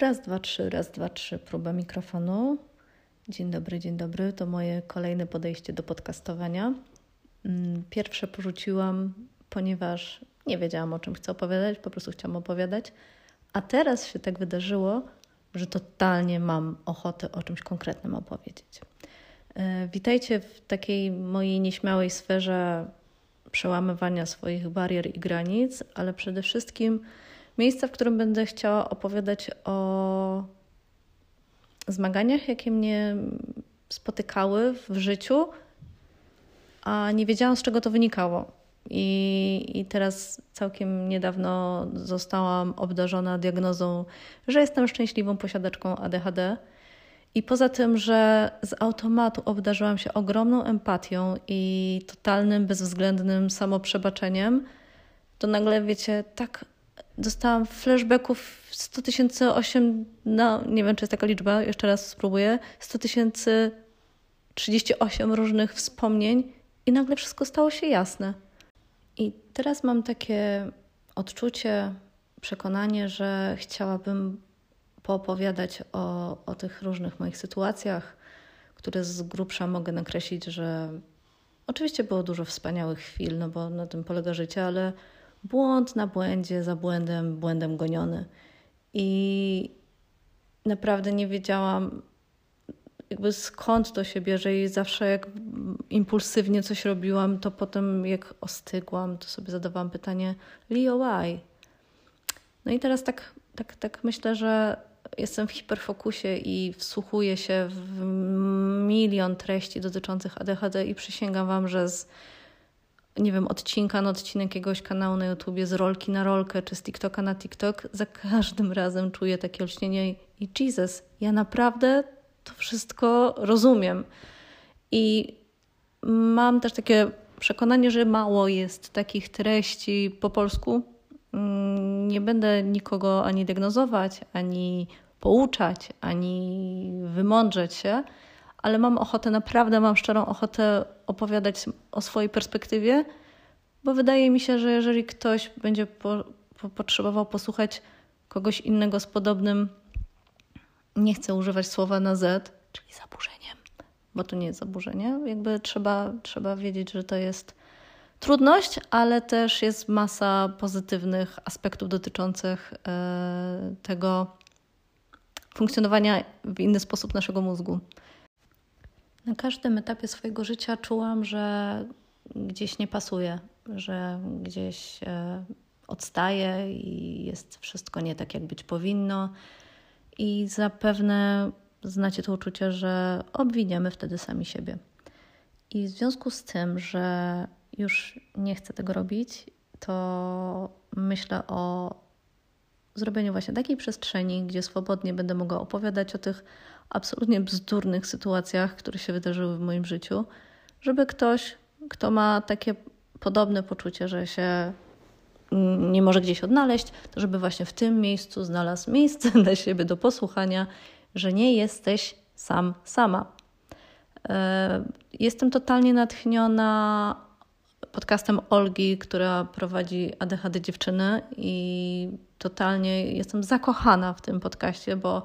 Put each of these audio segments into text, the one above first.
Raz, dwa, trzy, raz, dwa, trzy, próba mikrofonu. Dzień dobry, dzień dobry. To moje kolejne podejście do podcastowania. Mm, pierwsze porzuciłam, ponieważ nie wiedziałam o czym chcę opowiadać, po prostu chciałam opowiadać. A teraz się tak wydarzyło, że totalnie mam ochotę o czymś konkretnym opowiedzieć. E, witajcie w takiej mojej nieśmiałej sferze przełamywania swoich barier i granic, ale przede wszystkim miejsca, w którym będę chciała opowiadać o zmaganiach, jakie mnie spotykały w życiu, a nie wiedziałam, z czego to wynikało. I, I teraz całkiem niedawno zostałam obdarzona diagnozą, że jestem szczęśliwą posiadaczką ADHD. I poza tym, że z automatu obdarzyłam się ogromną empatią i totalnym, bezwzględnym samoprzebaczeniem, to nagle, wiecie, tak dostałam flashbacków 100 tysięcy 8, no nie wiem czy jest taka liczba, jeszcze raz spróbuję, 100 tysięcy 38 różnych wspomnień i nagle wszystko stało się jasne. I teraz mam takie odczucie, przekonanie, że chciałabym poopowiadać o, o tych różnych moich sytuacjach, które z grubsza mogę nakreślić, że oczywiście było dużo wspaniałych chwil, no bo na tym polega życie, ale błąd na błędzie, za błędem, błędem goniony. I naprawdę nie wiedziałam, jakby skąd to się bierze, i zawsze jak impulsywnie coś robiłam, to potem jak ostygłam, to sobie zadawałam pytanie: Leo, why? No i teraz tak, tak, tak myślę, że jestem w hiperfokusie i wsłuchuję się w milion treści dotyczących ADHD i przysięgam Wam, że z nie wiem, odcinka na odcinek jakiegoś kanału na YouTubie, z rolki na rolkę, czy z TikToka na TikTok, za każdym razem czuję takie olśnienie i Jesus, ja naprawdę to wszystko rozumiem. I mam też takie przekonanie, że mało jest takich treści po polsku. Mm, nie będę nikogo ani diagnozować, ani pouczać, ani wymądrzeć się, ale mam ochotę, naprawdę mam szczerą ochotę opowiadać o swojej perspektywie, bo wydaje mi się, że jeżeli ktoś będzie po, po, potrzebował posłuchać kogoś innego z podobnym, nie chcę używać słowa na Z, czyli zaburzeniem, bo to nie jest zaburzenie, jakby trzeba, trzeba wiedzieć, że to jest trudność, ale też jest masa pozytywnych aspektów dotyczących e, tego funkcjonowania w inny sposób naszego mózgu. Na każdym etapie swojego życia czułam, że gdzieś nie pasuje, że gdzieś e, odstaje i jest wszystko nie tak, jak być powinno. I zapewne znacie to uczucie, że obwiniamy wtedy sami siebie. I w związku z tym, że już nie chcę tego robić, to myślę o zrobieniu właśnie takiej przestrzeni, gdzie swobodnie będę mogła opowiadać o tych absolutnie bzdurnych sytuacjach, które się wydarzyły w moim życiu, żeby ktoś, kto ma takie podobne poczucie, że się nie może gdzieś odnaleźć, to żeby właśnie w tym miejscu znalazł miejsce dla siebie do posłuchania, że nie jesteś sam, sama. E, jestem totalnie natchniona podcastem Olgi, która prowadzi ADHD dziewczyny i totalnie jestem zakochana w tym podcaście, bo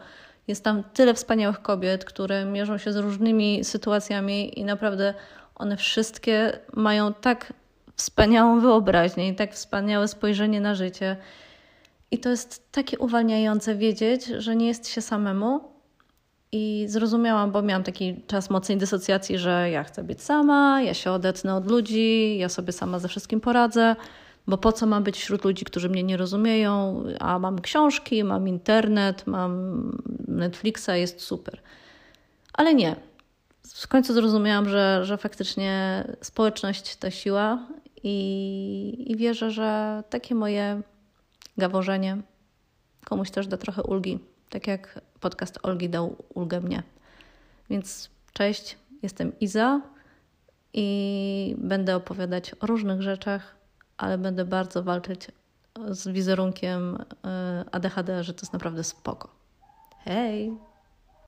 jest tam tyle wspaniałych kobiet, które mierzą się z różnymi sytuacjami i naprawdę one wszystkie mają tak wspaniałą wyobraźnię i tak wspaniałe spojrzenie na życie. I to jest takie uwalniające wiedzieć, że nie jest się samemu. I zrozumiałam, bo miałam taki czas mocnej dysocjacji, że ja chcę być sama, ja się odetnę od ludzi, ja sobie sama ze wszystkim poradzę. Bo po co mam być wśród ludzi, którzy mnie nie rozumieją, a mam książki, mam internet, mam Netflixa, jest super. Ale nie. W końcu zrozumiałam, że, że faktycznie społeczność to siła i, i wierzę, że takie moje gaworzenie komuś też da trochę ulgi. Tak jak podcast Olgi dał ulgę mnie. Więc cześć, jestem Iza i będę opowiadać o różnych rzeczach, ale będę bardzo walczyć z wizerunkiem e, ADHD, że to jest naprawdę spoko. Hej!